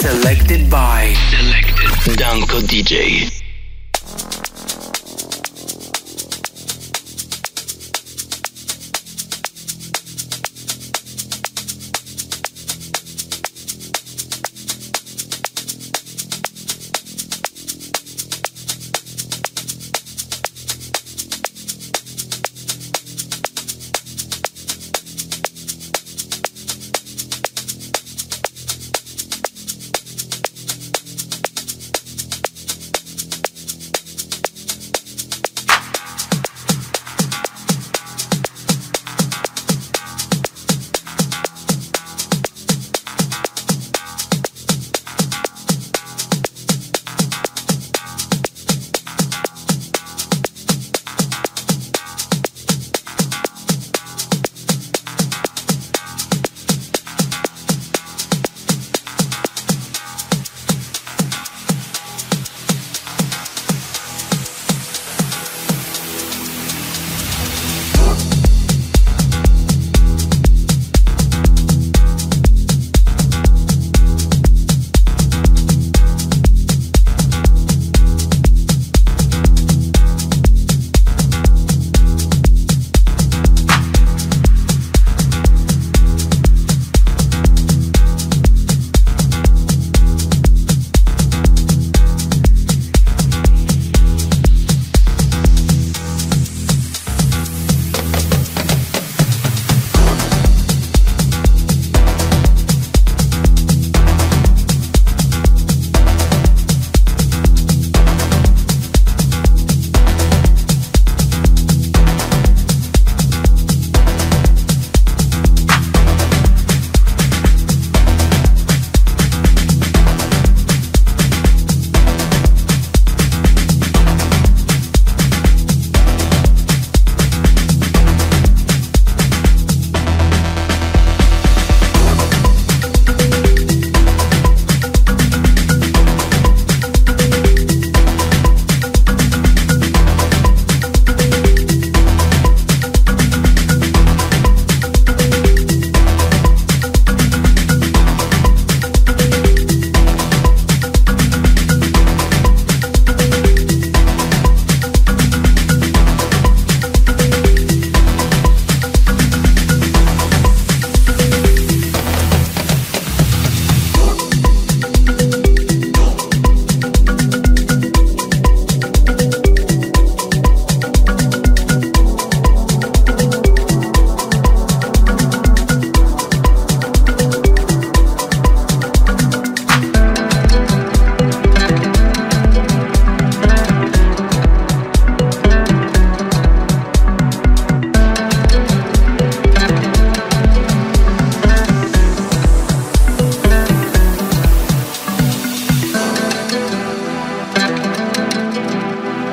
Selected by Selected Danko DJ.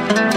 Thank you.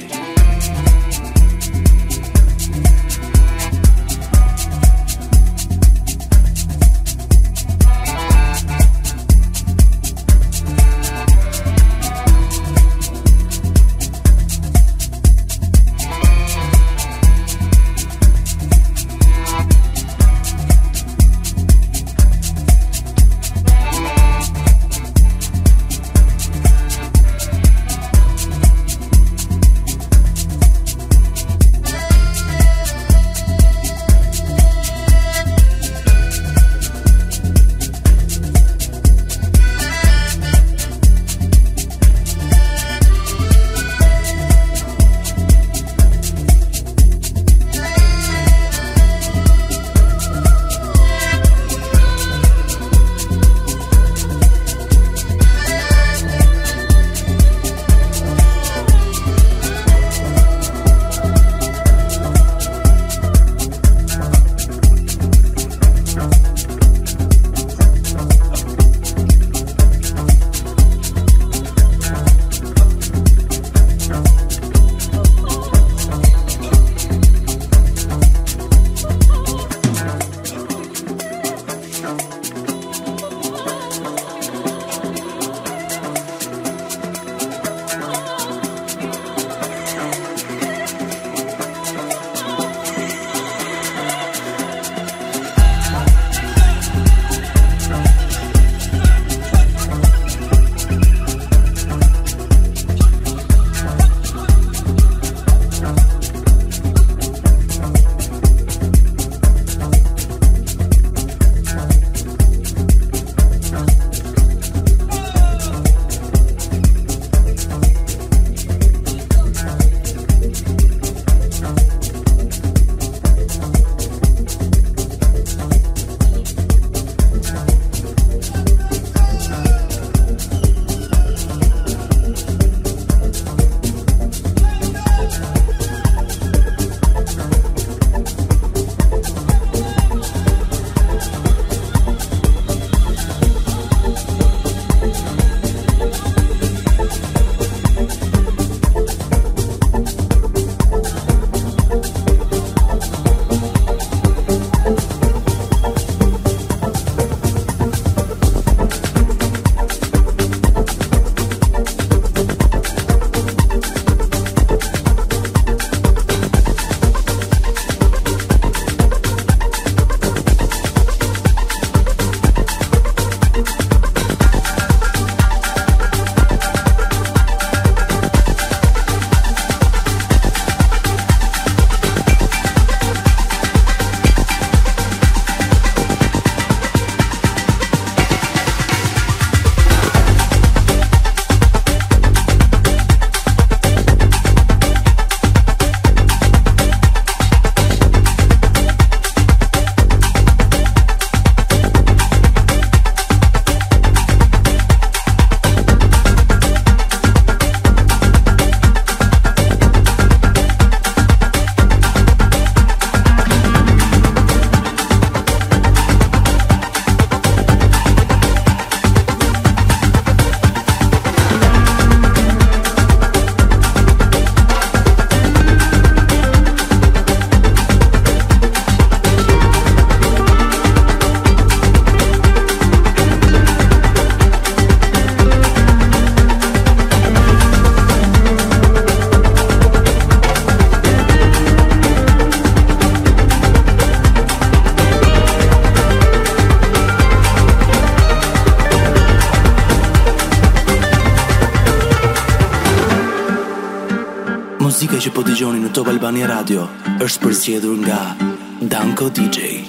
Top Albani Radio është përshjedhur nga Danko DJ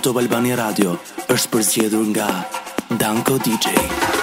Top Albani Radio është përzgjedhur nga Danko DJ.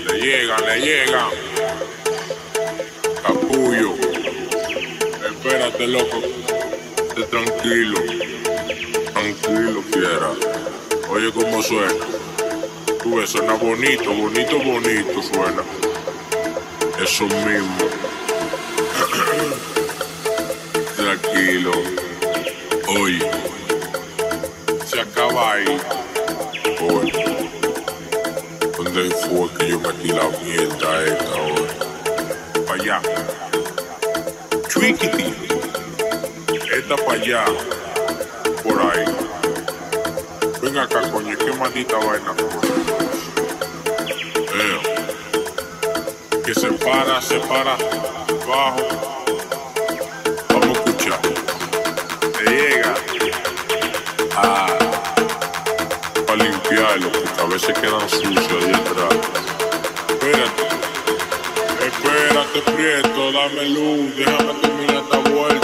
le llega, le llega. Capullo, espérate loco, tranquilo, tranquilo quiera. Oye cómo suena, tú ves, suena bonito, bonito, bonito suena. Eso mismo. tranquilo, oye, se acaba ahí del fuego que yo metí la mierda esta hoy Para allá. Trickity. Esta para allá. Por ahí. venga acá, coño, qué maldita vaina. Eh. Que se para, se para. Bajo. Vamos a escuchar. se llega. a ah. Para limpiarlo, porque a veces quedan sucios. Déjame luz, déjame terminar esta vuelta.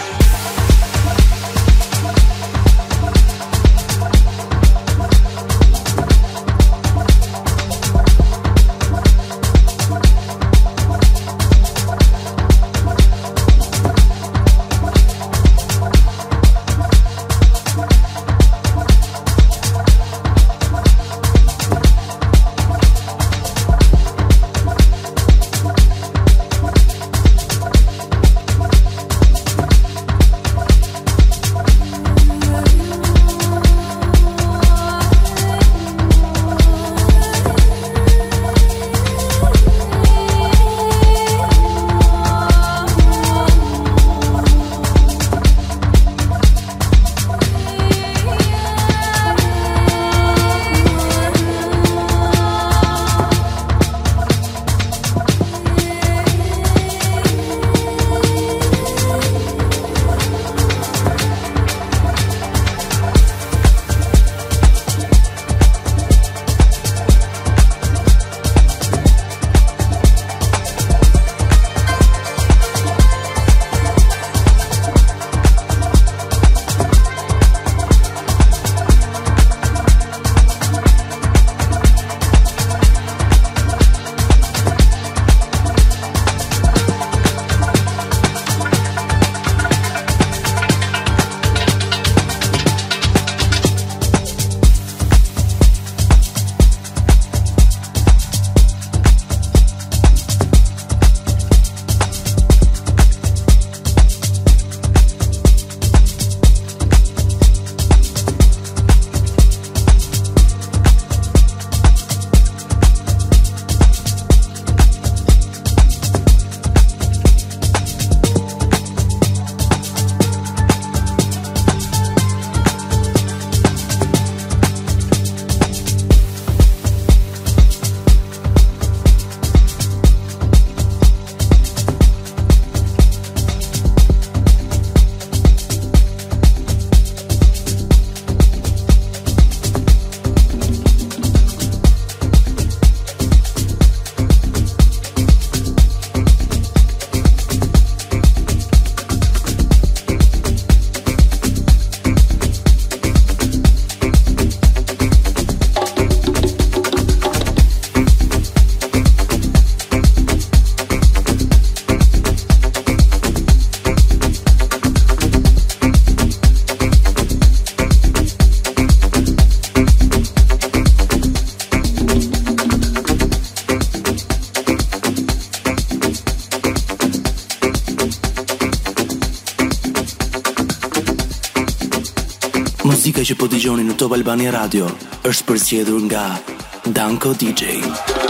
Top Albania Radio është përzgjedhur nga Danko DJ. Danko DJ.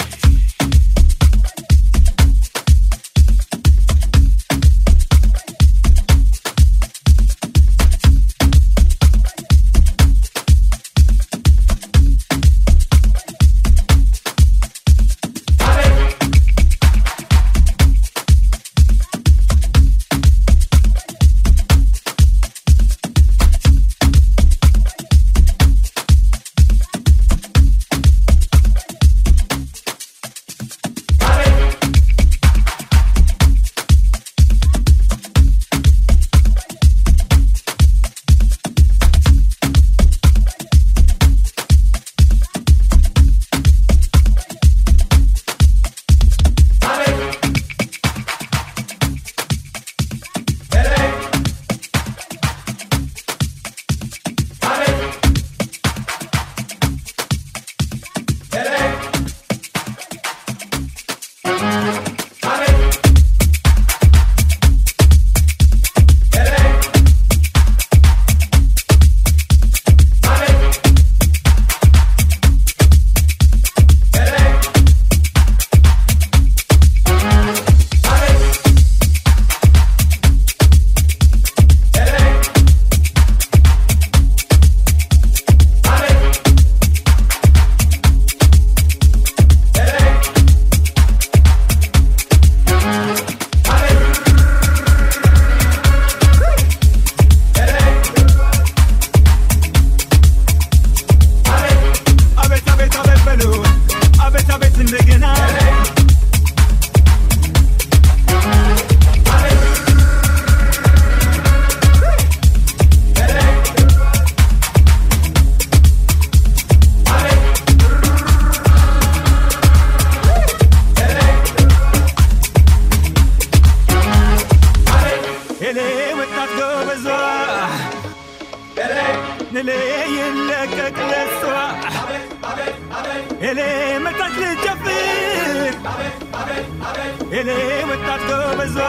më të të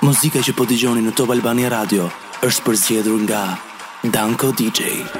Muzika që po dëgjoni në Top Albania Radio është përzgjedhur nga Danko DJ Muzika që në Top Albania Radio nga Danko DJ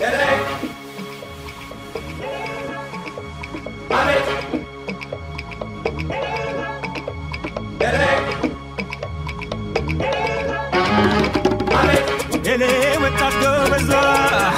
Ele, we're talking bizarre.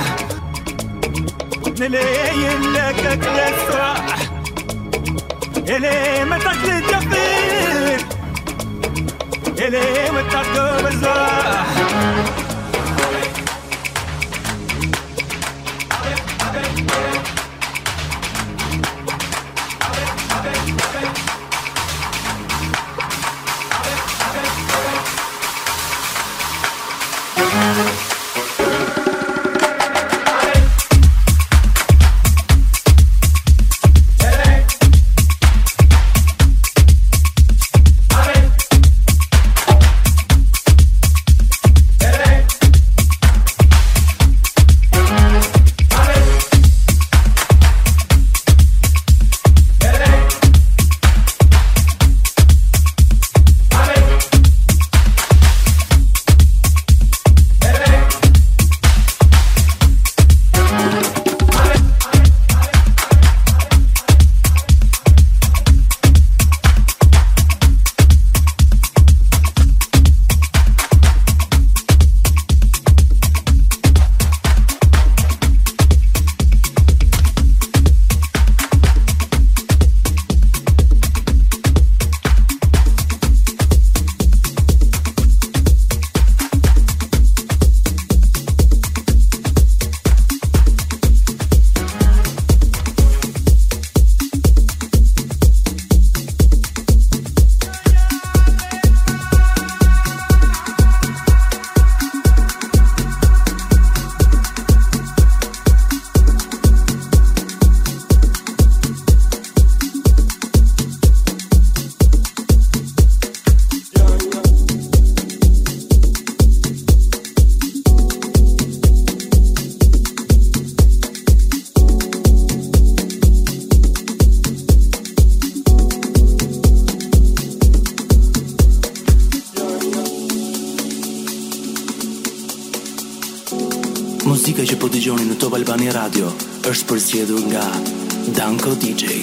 Sjedunga, Danko DJ.